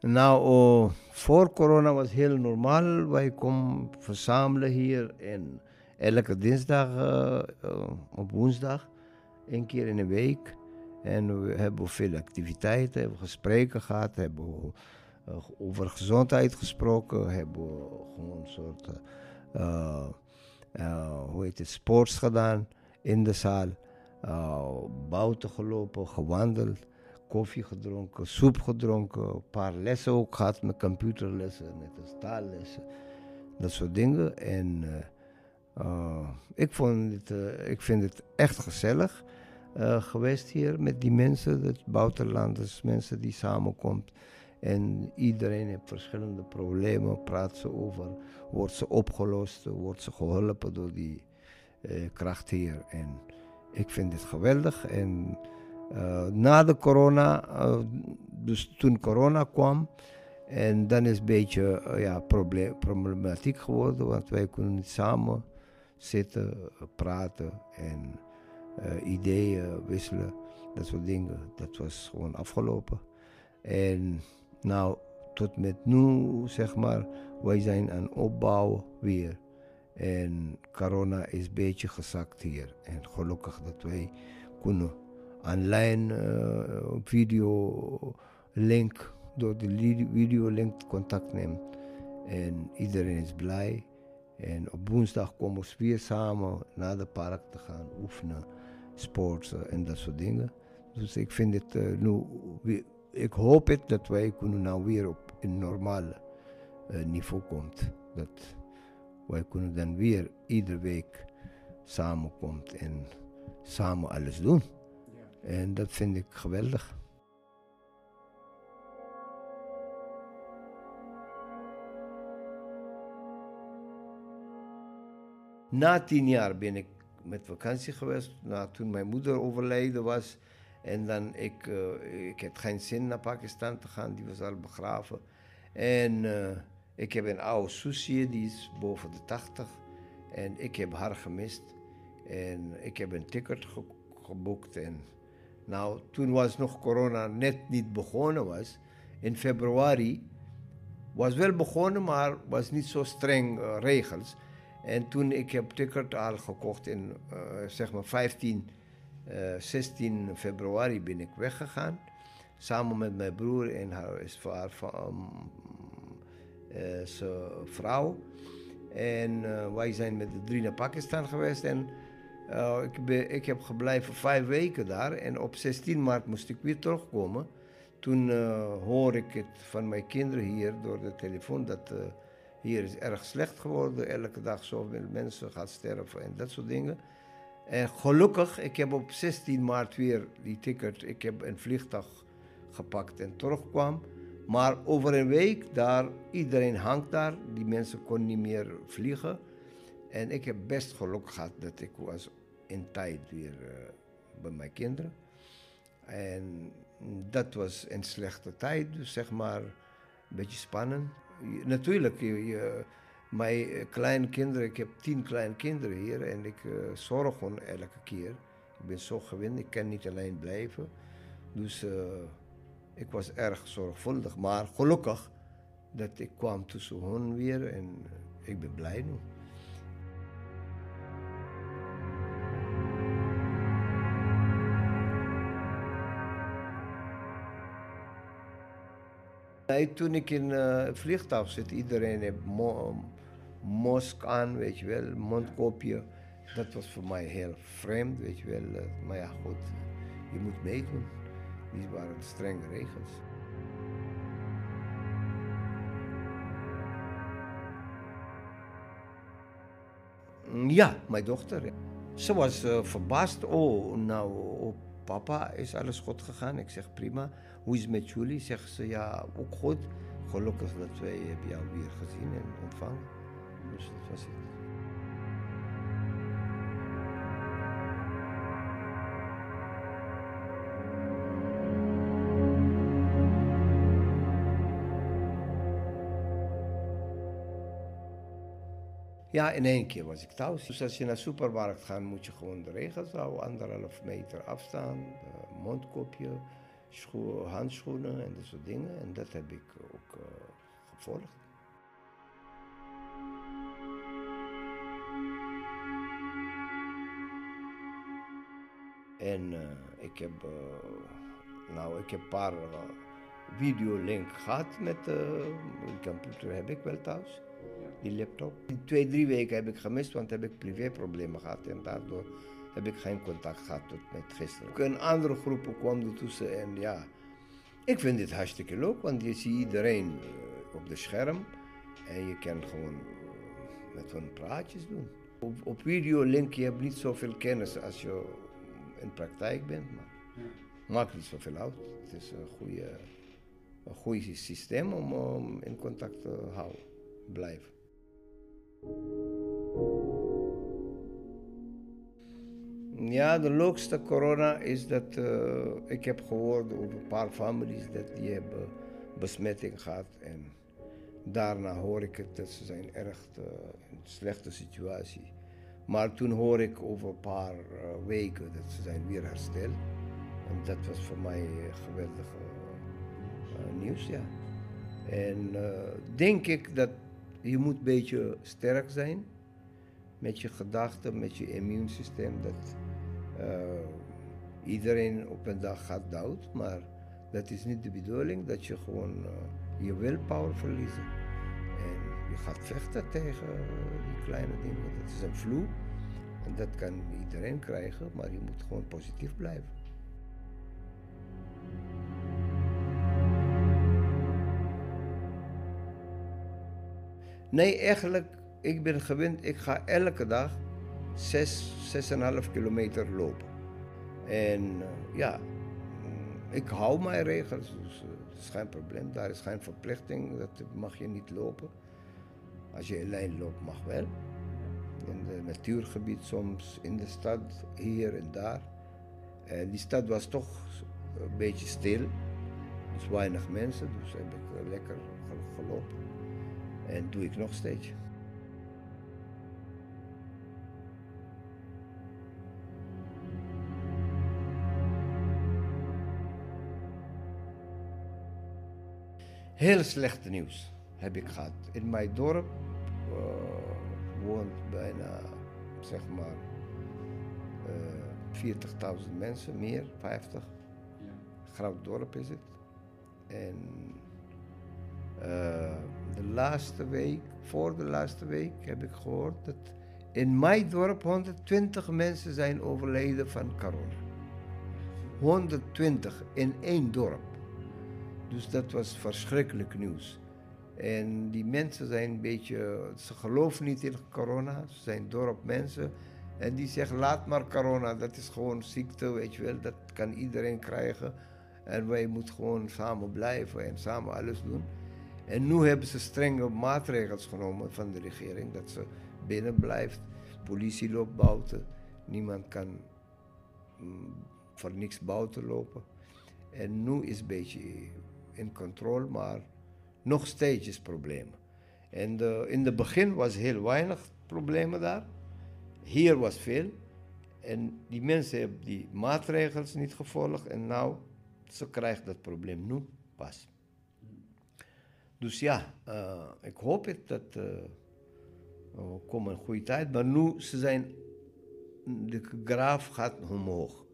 Nou, voor corona was heel normaal. Wij komen verzamelen hier en elke dinsdag uh, op woensdag, één keer in de week. En we hebben veel activiteiten, hebben gesprekken gehad, hebben we, uh, over gezondheid gesproken, hebben gewoon een soort, hoe heet het, sports gedaan in de zaal. buiten gelopen, gewandeld koffie gedronken, soep gedronken, een paar lessen ook gehad met computerlessen, als taallessen, dat soort dingen. En uh, ik, vond uh, ik vind het echt gezellig geweest hier met die mensen, de buitenlanders, mensen die samenkomt. En iedereen heeft verschillende problemen, praat ze over, wordt ze opgelost, wordt ze geholpen door die kracht hier. En ik vind het geweldig. En na de corona, uh, dus toen corona kwam, en dan is het een beetje uh, ja, problematiek geworden, want wij kunnen niet samen zitten, praten en ideeën wisselen, dat soort dingen. Dat was gewoon afgelopen. En nou, tot met nu, zeg maar, wij zijn aan opbouwen weer. En corona is een beetje gezakt hier. En gelukkig dat wij kunnen online uh, video link, door de video link contact neemt. En iedereen is blij. En op woensdag komen we weer samen naar de park te gaan oefenen, sporten en dat soort dingen. Dus ik vind het uh, nu, ik hoop het dat wij kunnen nou weer op een normaal uh, niveau komt. Dat wij kunnen dan weer iedere week samenkomen en samen alles doen. En dat vind ik geweldig. Na tien jaar ben ik met vakantie geweest. Na, toen mijn moeder overleden was. En dan, ik, uh, ik had geen zin naar Pakistan te gaan. Die was al begraven. En uh, ik heb een oude Susie, die is boven de 80. En ik heb haar gemist. En ik heb een ticket ge geboekt. En nou, toen was nog corona net niet begonnen was. In februari was wel begonnen, maar was niet zo streng uh, regels. En toen ik heb al gekocht in uh, zeg maar 15, uh, 16 februari ben ik weggegaan. Samen met mijn broer en haar, haar um, vrouw. En wij zijn met de drie naar Pakistan geweest. En uh, ik, ik heb gebleven vijf weken daar en op 16 maart moest ik weer terugkomen. Toen uh, hoor ik het van mijn kinderen hier door de telefoon dat uh, hier is erg slecht geworden. Elke dag zoveel mensen gaan sterven en dat soort dingen. En gelukkig, ik heb op 16 maart weer die ticket, ik heb een vliegtuig gepakt en terugkwam. Maar over een week daar, iedereen hangt daar, die mensen konden niet meer vliegen. En ik heb best geluk gehad dat ik was in tijd weer uh, bij mijn kinderen. En dat was een slechte tijd, dus zeg maar een beetje spannend. Natuurlijk, je, je, mijn kleine kinderen, ik heb tien kleine kinderen hier en ik uh, zorg gewoon elke keer. Ik ben zo gewend, ik kan niet alleen blijven. Dus ik was erg zorgvuldig, maar gelukkig dat ik kwam tussen hen weer en ik ben blij nu. Toen ik in uh, het vliegtuig zit, iedereen heeft mo mosk aan, weet je wel, mondkopje. Dat was voor mij heel vreemd, weet je wel. Uh, maar ja, goed, je moet meedoen. Die waren strenge regels. Ja, mijn dochter. Ze was uh, verbaasd. Oh, nou, oh, papa, is alles goed gegaan? Ik zeg prima. Hoe is het met jullie? Zeggen ze ja, ook goed. Gelukkig dat wij hebben jou weer gezien en ontvangen. Dus dat was het. Ja, in één keer was ik thuis. Dus als je naar de supermarkt gaat, moet je gewoon de regels houden. Anderhalf meter afstaan, mondkopje, handschoenen en dat soort dingen. En dat heb ik ook uh, gevolgd. En uh, ik heb, uh, nou, ik heb een paar videolink gehad met de computer, heb ik wel thuis, die laptop. Die twee, drie weken heb ik gemist, want heb ik privéproblemen gehad en daardoor heb ik geen contact gehad tot met gisteren. Een andere groepen kwam ertussen en ja, ik vind dit hartstikke leuk, want je ziet iedereen op de scherm en je kan gewoon met hun praatjes doen. Op, op videolink je hebt niet zoveel kennis als je in praktijk bent, maar maakt niet zoveel uit. Het is een goede, een goede systeem om, om in contact te houden, blijven. Ja, de leukste corona is dat uh, ik heb gehoord over een paar families dat die hebben besmetting gehad. En daarna hoor ik het dat ze zijn erg uh, in een slechte situatie. Maar toen hoor ik over een paar uh, weken dat ze zijn weer hersteld. En dat was voor mij geweldig nieuws, ja. En denk ik dat je moet een beetje sterk zijn met je gedachten, met je immuunsysteem. Dat, uh, iedereen op een dag gaat dood, maar dat is niet de bedoeling dat je gewoon uh, je willpower verliezen. En je gaat vechten tegen die kleine dingen. Dat is een flu en dat kan iedereen krijgen, maar je moet gewoon positief blijven. Nee, eigenlijk, ik ben gewend, ik ga elke dag 6, 6,5 kilometer lopen. En uh, ja, mm, ik hou mijn regels, dus uh, dat is geen probleem. Daar is geen verplichting, dat mag je niet lopen. Als je alleen loopt, mag wel. In het natuurgebied soms, in de stad, hier en daar. En die stad was toch een beetje stil. Dus weinig mensen, dus heb ik lekker gelopen. En doe ik nog steeds. Heel slechte nieuws heb ik gehad. In mijn dorp uh, woont bijna, zeg maar, uh, eh, 40.000 mensen, meer, 50. Ja. Groot dorp is het. En uh, laatste week, voor de laatste week, heb ik gehoord dat in mijn dorp 120 mensen zijn overleden van corona. 120 in één dorp. Dus dat was verschrikkelijk nieuws. En die mensen zijn een beetje, ze geloven niet in corona, ze zijn dorpmensen. En die zeggen, laat maar corona, dat is gewoon ziekte, weet je wel, dat kan iedereen krijgen. En wij moeten gewoon samen blijven en samen alles doen. En nu hebben ze strenge maatregelen genomen van de regering, dat ze binnen blijft. Politie loopt buiten, niemand kan mm, voor niks buiten lopen. En nu is een beetje in controle, maar nog steeds is problemen. En in het begin was heel weinig problemen daar. Hier was veel. En die mensen hebben die maatregelen niet gevolgd en nou, ze krijgen dat probleem nu pas. Dus ja, uh, ik hoop het dat uh, we komen een goede tijd. Maar nu, ze zijn, de graaf gaat omhoog.